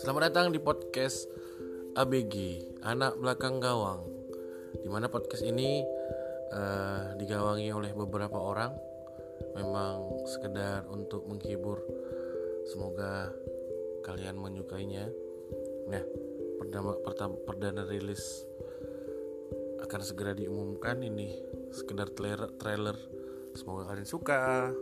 Selamat datang di podcast ABG Anak Belakang Gawang. Di mana podcast ini uh, digawangi oleh beberapa orang. Memang sekedar untuk menghibur. Semoga kalian menyukainya. Nah, perdana, pertama, perdana rilis akan segera diumumkan. Ini sekedar trailer, trailer. Semoga kalian suka.